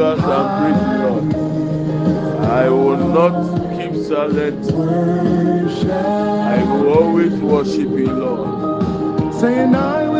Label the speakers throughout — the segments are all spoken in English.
Speaker 1: And praise Lord. I will not keep silent. I will always worship you, Lord. Saying I will.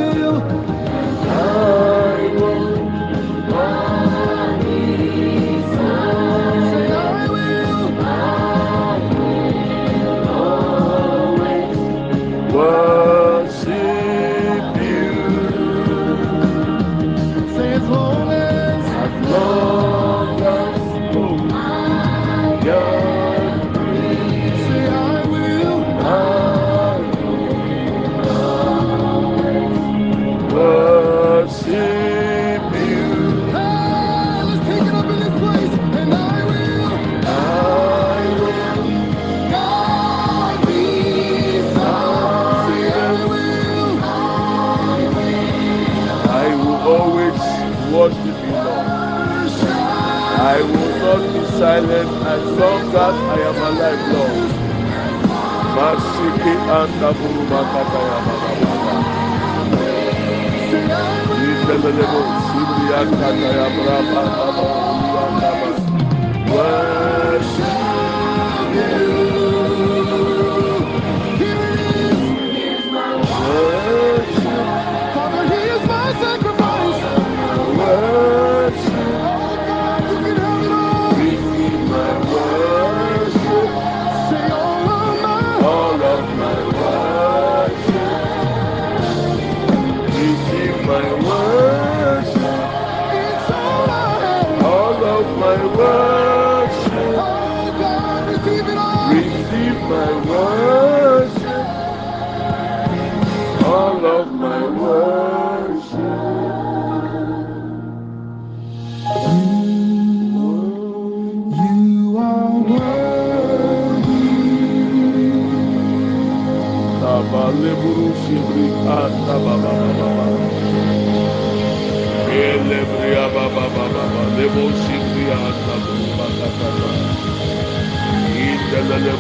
Speaker 1: not be silent as long as I am alive, Lord. Masiki and makata ya mababa. Ikelelebo sibri akata ya. Worship you.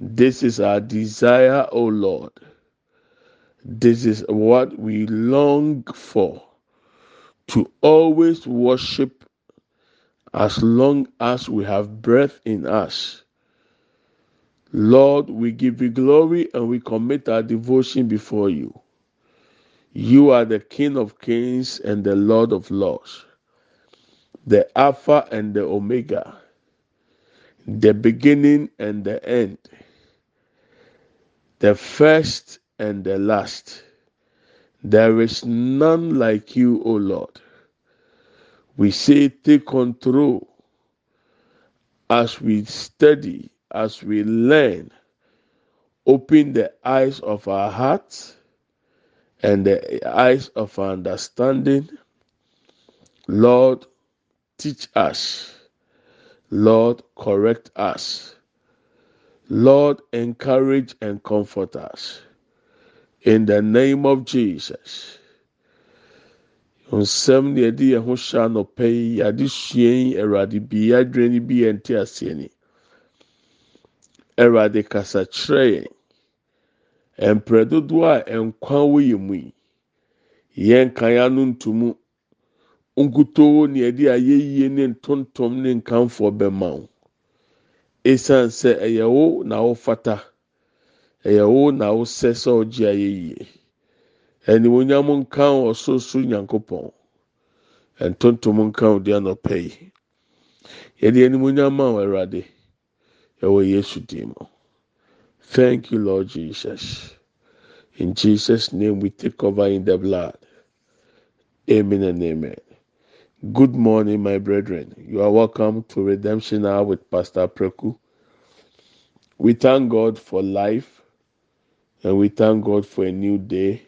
Speaker 1: This is our desire, O Lord. This is what we long for to always worship as long as we have breath in us. Lord, we give you glory and we commit our devotion before you. You are the King of kings and the Lord of lords, the Alpha and the Omega, the beginning and the end, the first and the last. There is none like you, O Lord. We say, take control as we study, as we learn. Open the eyes of our hearts and the eyes of our understanding. Lord, teach us. Lord, correct us. Lord, encourage and comfort us. In the name of Jesus. nsɛm yɛde yɛn ho hyɛ anɔpɛ yi yɛade sua yi bi adwene no bi yɛn aseɛ ni. Kasa kyerɛ yɛn a nkwa mu yi. Yɛn ano nkutoo yɛde ne ntontom ne nkanfoɔ wo esan sɛ ɛyɛ wo na wofata ɛyɛ wo na wosɛ sɛ ɔgye ayɛyie. animonyam nka ɔsorosoro nyankopɔn. Ntontom nka wo deɛ nɔpɛ yi. Yɛde animonyam ma wo awurade ɛwɔ yesu dim thank you lord jesus. In jesus name we take over in the blood. Amen and amen. Good morning my brethren. You are welcome to redemption hour with pastor preku we thank god for life and we thank god for a new day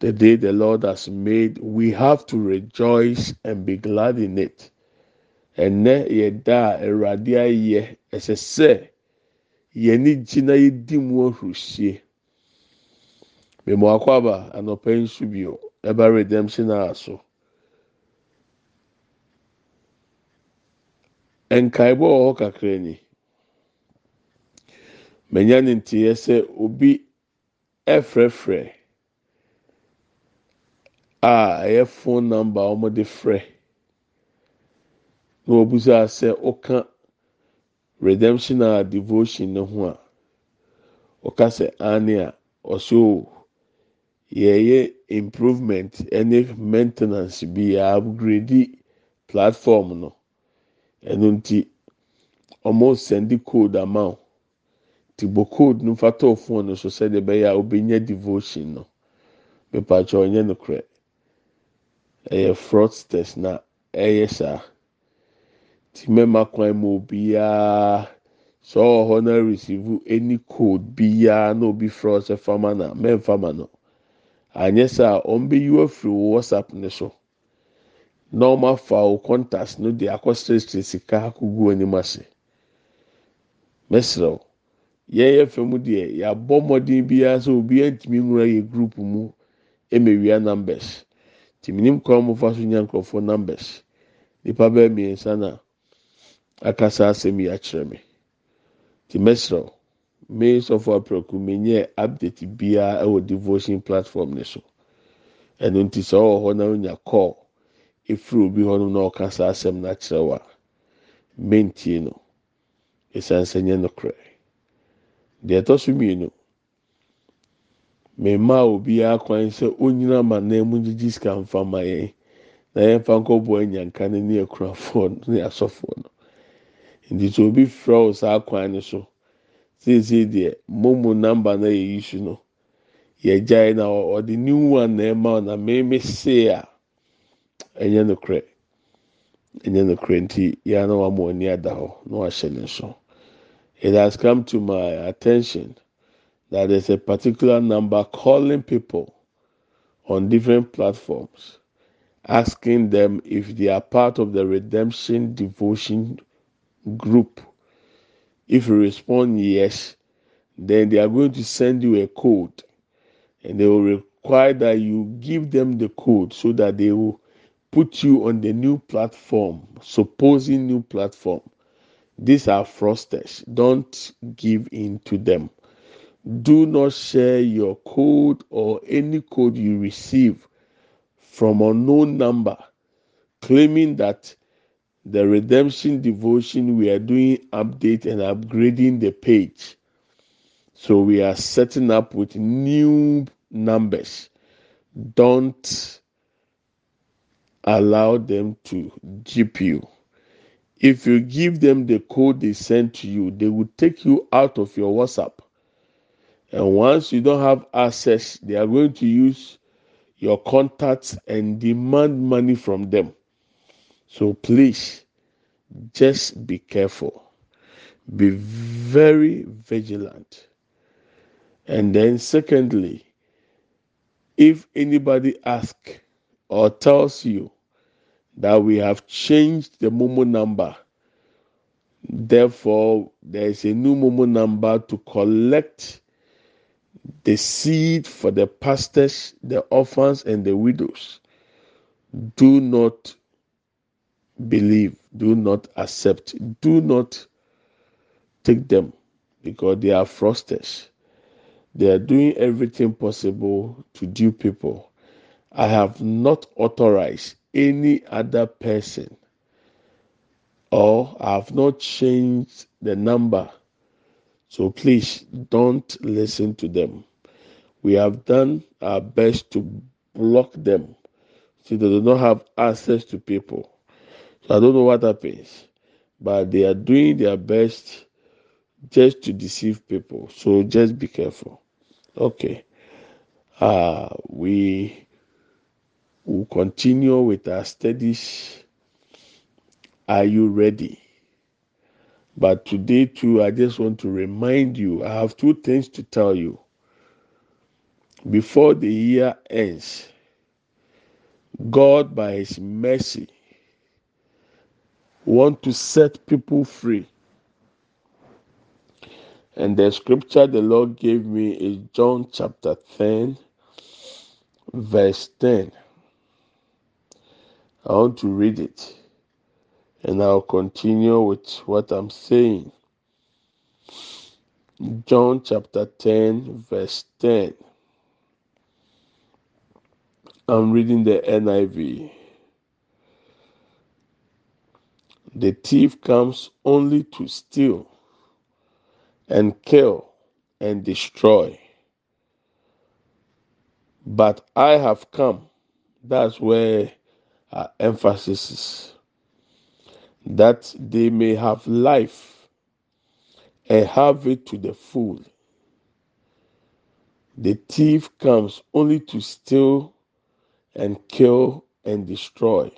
Speaker 1: the day the Lord has made, we have to rejoice and be glad in it. Ɛnɛ yɛ da a Awurade ayɛ ɛsɛ sɛ yɛni gyina yɛdi mu ahurisie. Mmemme akɔ aba anɔpɛ nso bio ɛba redemption a so. Kakra ni. Menya ne nteɛ sɛ obi ɛfrɛfrɛ. a ɛyɛ phone number a wɔde frɛ na wɔbusa sɛ ɔka redemption a devotion ne ho a ɔka sɛ ane a ɔso yɛyɛ improvement ɛne maintenance bi a upgrade platform no ɛno nti wɔn send code wo ti bɔ code no fa tɔɔ phone no so sɛdeɛ ɛbɛyɛ a ɔbɛnya devotion no. Mepatwa ɔnyɛ no korɛ. ɛyɛ fraudsters na ɛyɛ saa. Ti mɛma kwan mu obiara sɛ ɔwɔ hɔ na receive any code biara na obi fraud fama na mɛnfama no. Anyɛ saa wɔn bɛyi afiri wɔ whatsapp ne so. Na wɔn afa wɔ contacts no de akɔ siresire sika akɔgu anim ase. Mɛsirɛw yɛn yɛ fam deɛ yɛabɔ mmɔden biara sɛ obiara ntumi nwura yɛ group mu ɛmɛwia numbers. tìmínim kwan mo fa so nya nkurɔfoɔ numbers. Nipa bɛyɛ mmiɛnsa na akasa asɛm yi akyerɛ mi ti mɛsirɛw sɔfo apɛrɛku menyɛ update biara ɛwɔ devotion platform ne so. Ɛno nti sɛ ɔwɔ hɔ na onya call efiri obi hɔ na ɔkasa asɛm na akyerɛ wa mentie no. Esan sɛ nyɛ no korɛ deɛ ɛtɔ so mmienu. mmaa obiara kwan sɛ onyina ma nan mu gyigyi sika nfa ma yɛn na yɛn fa nkɔbɔ anyanka no ne akurafoɔ ne asɔfoɔ no nti sɛ obi frɛ wo saa kwan no so seesei deɛ momo namba na yɛ yi so no yɛgyae na ɔde new one na ɛma na mmemme see a ɛnyɛ no korɛ ɛnyɛ no korɛ nti yɛa na wama ani ada hɔ na wahyɛ ne so it has come to my attention that there's a particular number calling people on different platforms asking them if they are part of the redemption devotion group if you respond yes then they are going to send you a code and they will require that you give them the code so that they will put you on the new platform, supposing new platform. These are frosters. Don't give in to them. Do not share your code or any code you receive from unknown number claiming that the redemption devotion we are doing update and upgrading the page so we are setting up with new numbers. Don't allow them to jeep you. If you give them the code they sent to you, they will take you out of your WhatsApp. And once you don't have access, they are going to use your contacts and demand money from them. So please, just be careful. Be very vigilant. And then, secondly, if anybody asks or tells you that we have changed the Momo number, therefore there is a new Momo number to collect the seed for the pastors, the orphans, and the widows, do not believe, do not accept, do not take them because they are frosters. They are doing everything possible to do people. I have not authorized any other person or I have not changed the number. So please don't listen to them. We have done our best to block them so they do not have access to people. So I don't know what happens, but they are doing their best just to deceive people. So just be careful. Okay. Uh, we will continue with our studies. Are you ready? But today, too, I just want to remind you I have two things to tell you. Before the year ends, God, by His mercy, want to set people free and the scripture the Lord gave me is John chapter 10, verse 10. I want to read it and I'll continue with what I'm saying. John chapter 10, verse 10. I'm reading the NIV. The thief comes only to steal and kill and destroy. But I have come. That's where our emphasis is. That they may have life and have it to the full. The thief comes only to steal and kill and destroy.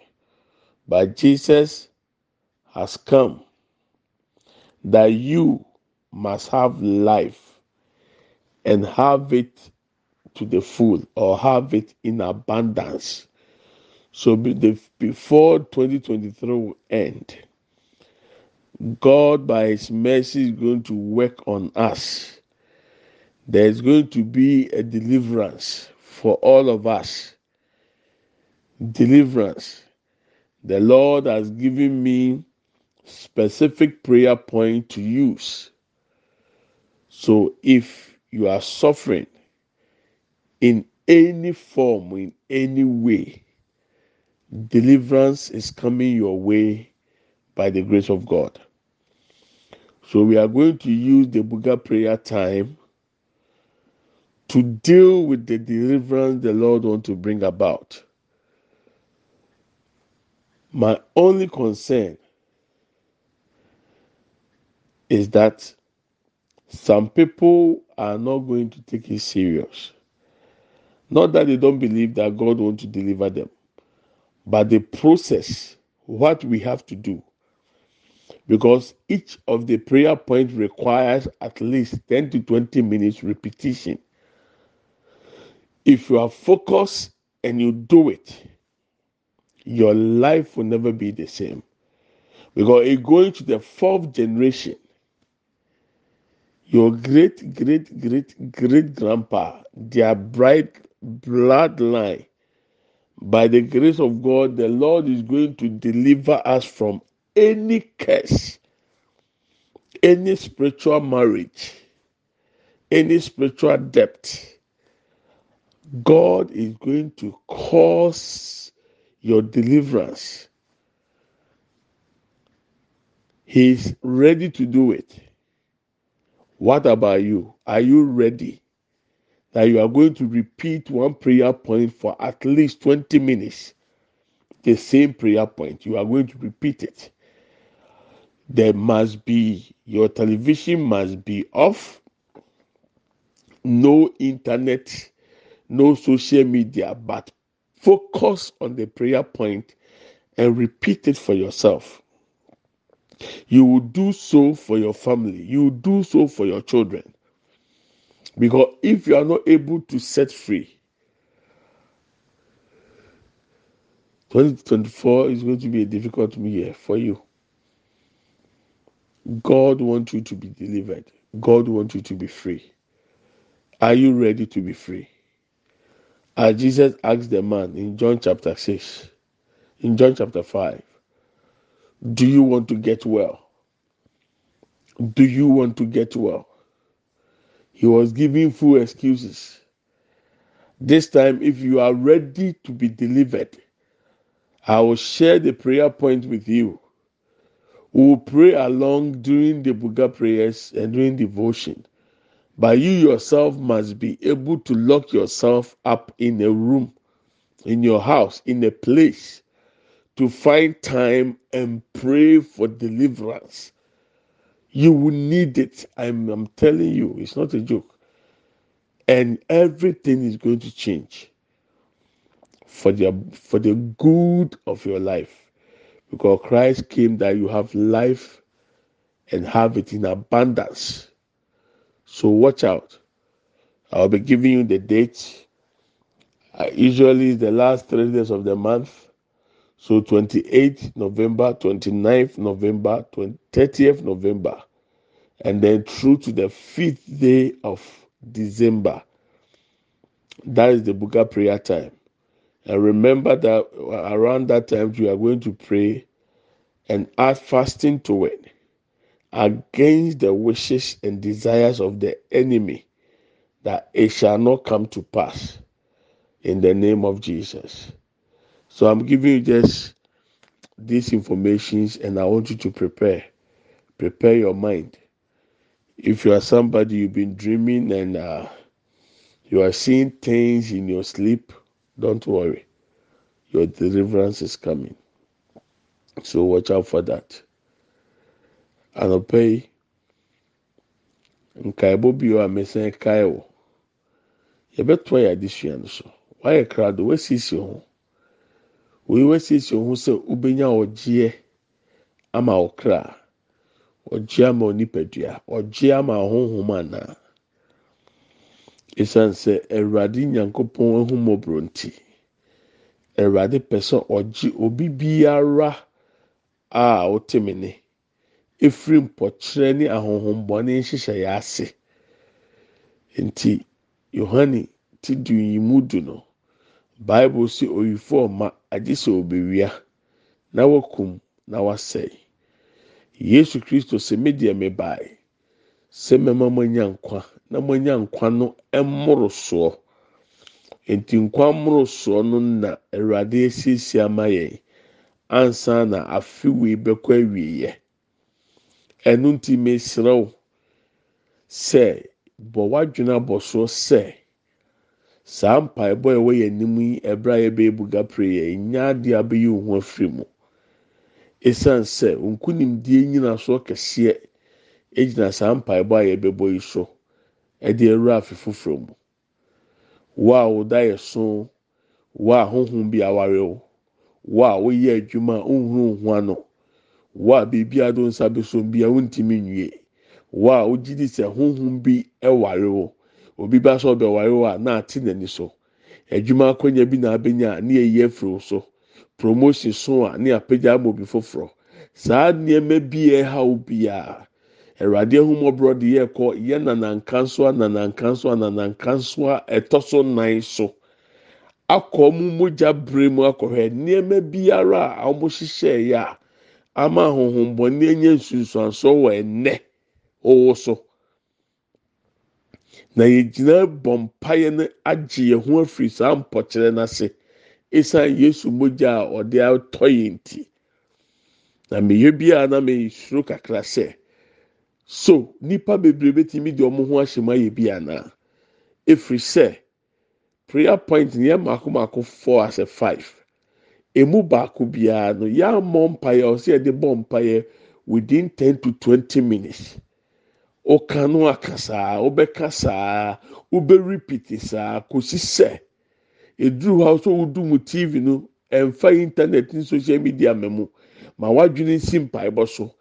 Speaker 1: But Jesus has come that you must have life and have it to the full or have it in abundance. So before 2023 will end, God, by His mercy, is going to work on us. There is going to be a deliverance for all of us. Deliverance. The Lord has given me specific prayer point to use so if you are suffering in any form, in any way, deliverance is coming your way by the grace of God. So we are going to use the Buga prayer time to deal with the deliverance the Lord wants to bring about. My only concern is that some people are not going to take it serious. Not that they don't believe that God wants to deliver them, but the process, what we have to do, because each of the prayer points requires at least 10 to 20 minutes repetition. If you are focused and you do it, your life will never be the same. Because going to the fourth generation, your great great great great grandpa, their bright bloodline, by the grace of God, the Lord is going to deliver us from any curse, any spiritual marriage, any spiritual debt. God is going to cause your deliverance. He's ready to do it. What about you? Are you ready? That you are going to repeat one prayer point for at least 20 minutes. The same prayer point. You are going to repeat it. There must be, your television must be off. No internet, no social media, but focus on the prayer point and repeat it for yourself. You will do so for your family. You will do so for your children. Because if you are not able to set free, 2024 is going to be a difficult year for you. God wants you to be delivered. God wants you to be free. Are you ready to be free? As Jesus asked the man in John chapter 6, in John chapter 5, do you want to get well? Do you want to get well? He was giving full excuses. This time, if you are ready to be delivered, I will share the prayer point with you. We will pray along during the Buga prayers and during devotion. But you yourself must be able to lock yourself up in a room, in your house, in a place to find time and pray for deliverance. You will need it. I'm, I'm telling you, it's not a joke. And everything is going to change for the for the good of your life. Because Christ came that you have life and have it in abundance. So watch out. I'll be giving you the dates. Uh, usually the last three days of the month. So 28th November, 29th November, 30th November, and then through to the fifth day of December. That is the Buga prayer time. And remember that uh, around that time you are going to pray and add fasting to it against the wishes and desires of the enemy that it shall not come to pass in the name of Jesus. So I'm giving you just these informations and I want you to prepare. Prepare your mind. If you are somebody you've been dreaming and uh, you are seeing things in your sleep, don't worry. Your deliverance is coming. So watch out for that. Anɔpa yi, nkaebɔ bio a mesan kae wɔ. Yɛbɛtoa yɛ adesua no so. Wayɛ krado, wasiesie ho. Wei wasiesie ho sɛ wobɛnya ɔgyeɛ ama ɔkra. Ɔgyeɛ ama onipadua. Ɔgyeɛ ama ɔhonhom anaa. Esiane sɛ Awurade Nyankopɔn ahumɔborɔ nti. Awurade pɛ sɛ ɔgye obi biara a ɔte me ne efiri mpɔkyerɛ ne ahonhommɔne nhyehyɛeɛ ase. Nti Yohane ti du mu du no, Bible si oyifo ɔma agye sɛ na wakum na wasɛe. Yesu Kristo sɛ me deɛ me bae sɛ mɛma mo anya nkwa na mo anya nkwa no mmoro soɔ. nti nkwa mmorosoɔ no na awurade asiesie ama yɛn ansa na afe wei bɛkɔ awieɛ ɛno nti mesrɛw sɛ bɔ wadwene abɔ so sɛ saa mpaebɔ a ɛwɔ yɛn anim yi ɛbrɛ a yɛbɛyɛ buga prayer nya adeɛ abɛyɛ ohun afiri mu esan sɛ nkunimdie nyinasoɔ kɛseɛ egyina saa mpaebɔ a yɛbɛbɔ yi so ɛde awura afe foforɔ mu. wo a wo yɛ so wo a honhom bi aware wo wo a woyɛ adwuma a nhuru ho ano wo a biribi a do nsa besom bi a wontumi nwie wo a wogye di sɛ honhom bi ware wo obi ba sɛ ɔbɛware wo a na ate n'ani so. Adwuma akɔnya bi na abenya a ne yɛyi afiri so. Promotion so a ne apagya ama obi foforɔ saa nneɛma bi a ɛha wo biara awurade ahomɔborɔ de yɛ kɔ yɛ nananka nso a nso a nso a ɛtɔ so nan so. Akɔ mu mogya bere mu akɔhwɛ nneɛma biara a wɔn yɛ a ama ahohombɔne anya nsunsuansoɔ wɔ ɛnɛ. Ɔwɔ so. Na yɛgyina bɔ mpaeɛ no agye yɛn ho afiri saa mpɔkyerɛ n'ase esan yesu mogya a ɔde atɔ yɛn ti. Na mmeyɛ biara na mmesuro kakra sɛ. so nipa bebree betumi de wɔn ho ahyɛ mu ayɛ bi ana? Efiri sɛ prayer point yɛ mako mako four as a five. Emu baako biara no yɛamɔ mpaeɛ ɔsɛ yɛde bɔ mpaeɛ within ten to twenty minutes. Ɔka no aka saa ɔbɛka saa repeat saa kòsi sɛ eduru hɔ ɔsɛ ɔdu mu tv no ɛnfa internet ne social media mɛmo ma wadwene si mpaebɔ so.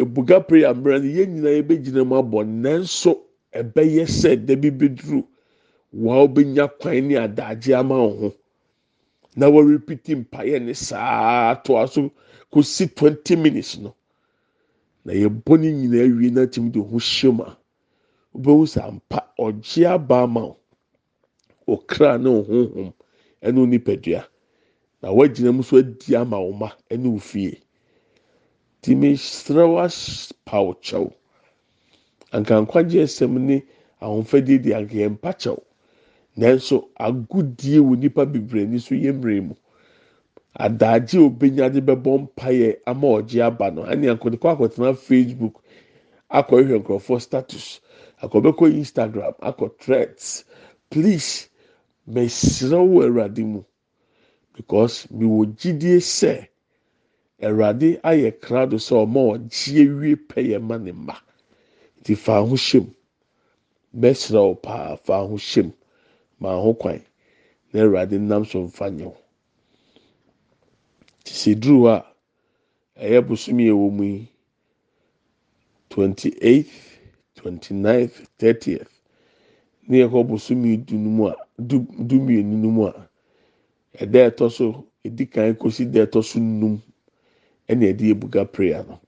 Speaker 1: ebuga prayer mmerɛ no yɛn nyinaa yɛbɛgyina mu abɔ nanso ɛbɛyɛ sɛ dabi bɛduru wɔn a kwan ne adagye ama wɔn ho na wɔrepiti mpaeɛ ne saa toa so kɔsi twenty minutes no na yɛbɔ ne nyinaa wie na tim de ho hyɛ mu a wobɛhu sɛ ampa ɔgye aba ama wo. Okra ne ohonhom ɛne onipadua na wɔagyina mu so adi ama wɔn ma ɛne ofie. tìmí srɛwa paw kyɛw. Anka nkwagye nsɛm ne ahofadie de anka yɛn mpa kyɛw. Nanso agodie wɔ nipa bebree ni so yɛ mmerɛ mu. Adagye a obenya de bɛbɔ mpaeɛ ama ɔgye aba no. Ɛne akɔde kɔ akɔtena facebook akɔhwɛ nkurɔfoɔ status akɔbɛkɔ instagram akɔ threads. Please mɛsrɛ wɔ awurade mu because mi wɔ gyidie sɛ. awurade ayɛ krado sɛ ɔma ɔgye awie pɛyɛ ma ne mma. Nti fa ho hyɛm. Bɛsrɛ wo paa fa ho hyɛm. Ma ho kwan na awurade nam so mfa nyɛ wo. Te sɛ duru a ɛyɛ bosomi a ɛwɔ mu yi. Twenty eighth twenty ninth thirtieth ne yɛ kɔ bosomi dunum a du du mu a ɛda ɛtɔ so edi kan kɔsi da ɛtɔ so num. ɛna yɛde ebuga prayer no.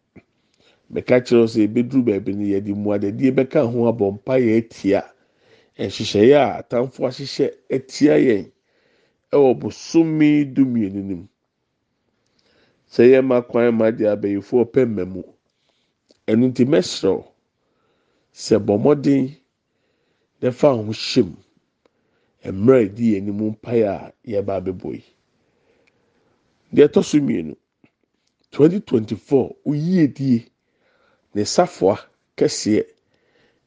Speaker 1: Bɛka kyerɛw sɛ ebeduru baabi no yɛde mmuadadie bɛka ho abɔ mpa yɛ atia. Nhyehyɛeɛ a atamfo ahyehyɛ atia yɛn ɛwɔ bosomi du mmienu mu sɛ yɛ ma kwan ma de abɛyifoɔ pɛ mma mu. Ɛnu ti mɛsrɛw sɛ bɔ mmɔden n'ɛfa ho hyɛm mmerɛ a edi yɛn anim mpaeɛ a yɛba abɛbɔ yi. Deɛ ɛtɔ so mmienu. 2024 oyie die ne safoa kɛseɛ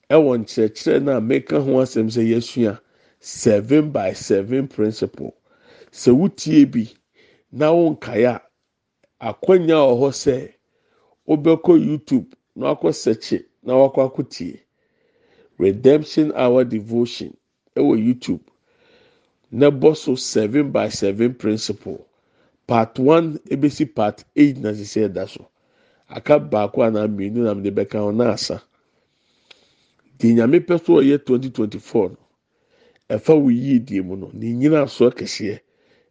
Speaker 1: ɛwɔ nkyerɛkyerɛ no a meka ho asɛm sɛ yɛsua seven by seven principle. Sɛ wotie bi na wonkae a akwanya wɔ hɔ sɛ wobɛkɔ youtube na wakɔ sɛkye na wakɔ akɔtie redemption hour devotion ɛwɔ youtube. Na bɔ so seven by seven principle. Part one ebesi part eight na sisi ɛda so. Aka baako anaa mmienu na mede bɛka ho na asa. Deɛ nyame pɛ so ɔyɛ twenty twenty four no ɛfa wo yie die mu no ne nyina asoɔ kɛseɛ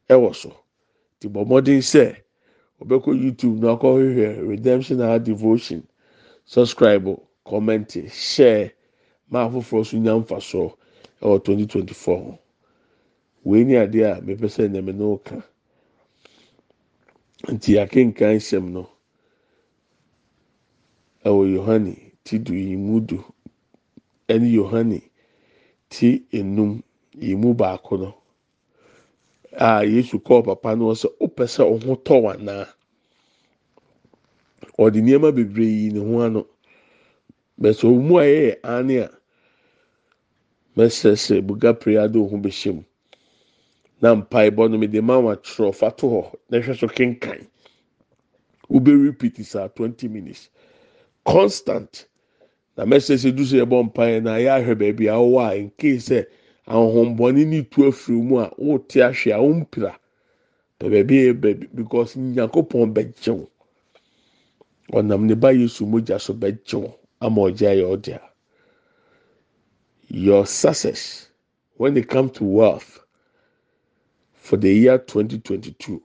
Speaker 1: ɛwɔ so. Te bɔ mmɔden sɛ ɔbɛkɔ youtube na ɔkɔhwehwɛ redemption hour devotion. Subscribe comment share. Maa foforɔ so nya mfasoɔ ɛwɔ twenty twenty four ho wei ni adeɛ a mepɛ sɛ ɛnɛmɛ no ka. nti akenkan nsɛm no. Ɛwɔ yohane ti du yi mu du. Ɛne yohane ti enum yi mu baako no a yesu kɔɔ papa no sɛ ɔpɛ sɛ ɔho tɔ wanaa ɔde nneɛma bebree yi ne ho ano. Bɛsɛ ɔmu a yɛyɛ ane a mɛsrɛsrɛ buga pere ade ɔho bɛhyɛ mu. na mpaebɔ no mede ma wa twerɛ fa to hɔ na hwɛ so kenkan. Wobɛ repeat saa twenty minutes. Constant. Na mɛsɛ sɛ du so yɛ bɔ mpaeɛ na yɛ ahwɛ baabi a ɔwɔ a nke sɛ ahombɔne ne tu afiri mu a wote ahwe a wompira. Pɛ baabi because nyankopɔn bɛgye ɔnam ne ba yesu mogya so bɛgye ama ɔgye ayɛ ɔde your success when it comes to wealth for the year 2022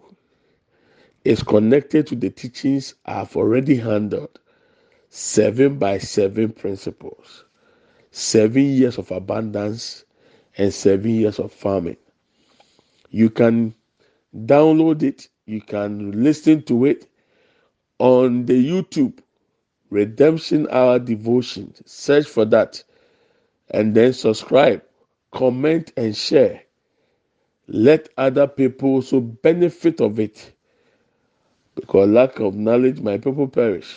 Speaker 1: is connected to the teachings I've already handled seven by seven principles, seven years of abundance, and seven years of farming. You can download it, you can listen to it on the YouTube Redemption Hour Devotion. Search for that and then subscribe, comment, and share. Let other people also benefit of it. Because lack of knowledge, my people perish.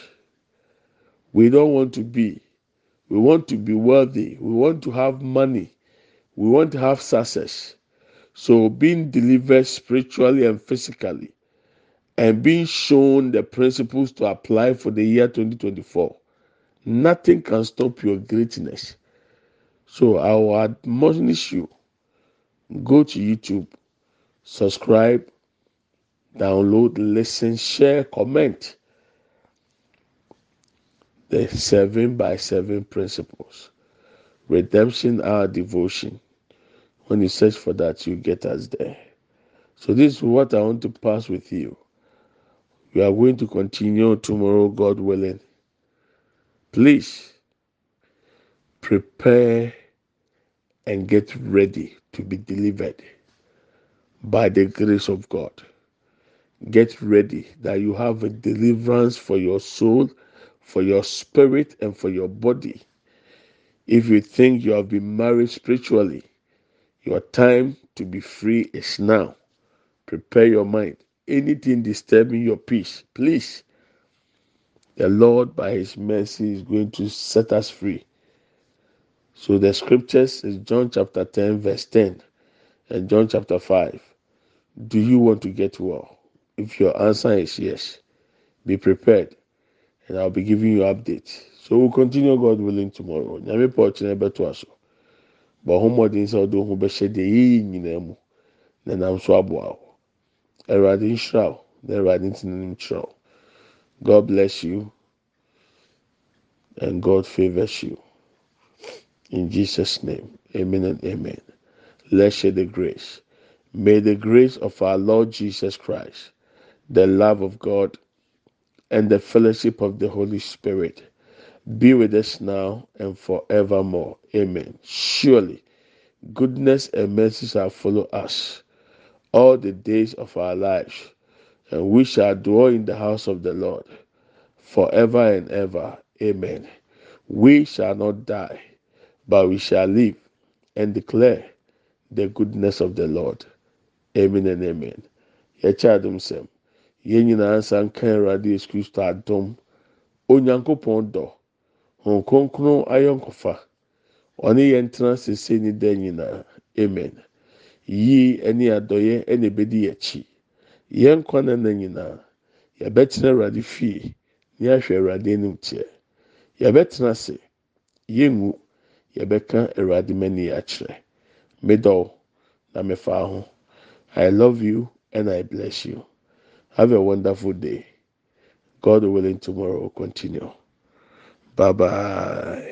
Speaker 1: We don't want to be. We want to be wealthy. We want to have money. We want to have success. So being delivered spiritually and physically and being shown the principles to apply for the year 2024, nothing can stop your greatness. So I will admonish you go to YouTube, subscribe, download, listen, share, comment the seven by seven principles. Redemption, Hour devotion. When you search for that, you get us there. So, this is what I want to pass with you. We are going to continue tomorrow, God willing. Please prepare and get ready to be delivered by the grace of God. Get ready that you have a deliverance for your soul, for your spirit, and for your body. If you think you have been married spiritually, your time to be free is now. Prepare your mind. Anything disturbing your peace, please. The Lord, by His mercy, is going to set us free. So the scriptures is John chapter 10, verse 10, and John chapter 5. Do you want to get well? If your answer is yes, be prepared, and I'll be giving you updates. So we'll continue, God willing, tomorrow. Nyame pa ɔkyerɛ bɛto aso. Bɔ ɔhomɔden sɛ ɔde ho bɛhyɛ deɛ yɛyɛ nyinaa mu, na nam so aboa wo. Awurade nhyira wo, na Awurade ntina nkyerɛ wo. God bless you, and God favors you. In Jesus' name, amen and amen. Let's share the grace. May the grace of our Lord Jesus Christ, the love of God, and the fellowship of the Holy Spirit be with us now and forevermore. Amen. Surely, goodness and mercy shall follow us all the days of our lives, and we shall dwell in the house of the Lord forever and ever. Amen. We shall not die but we shall live and declare the goodness of the Lord. Amen and amen. Yɛkyɛ adum sɛm. Yɛn nyinaa nsa Kristo adum. Onyankopɔn dɔ. Hɔn kronkron ayɔnkofa. Ɔne yɛn tena sese ne nyinaa. Amen. Yie ɛne adɔyɛ ɛna ebedi akyi. Yɛn kwan na nyinaa. Yɛbɛtena Awurade fie. Ne ahwɛ Awurade anim teɛ. Yɛbɛtena ase. Yɛngu. yɛbɛka awurade mani akyerɛ na mefa ho i love you and i bless you have a wonderful day god willing tomorrow will continue bye bye.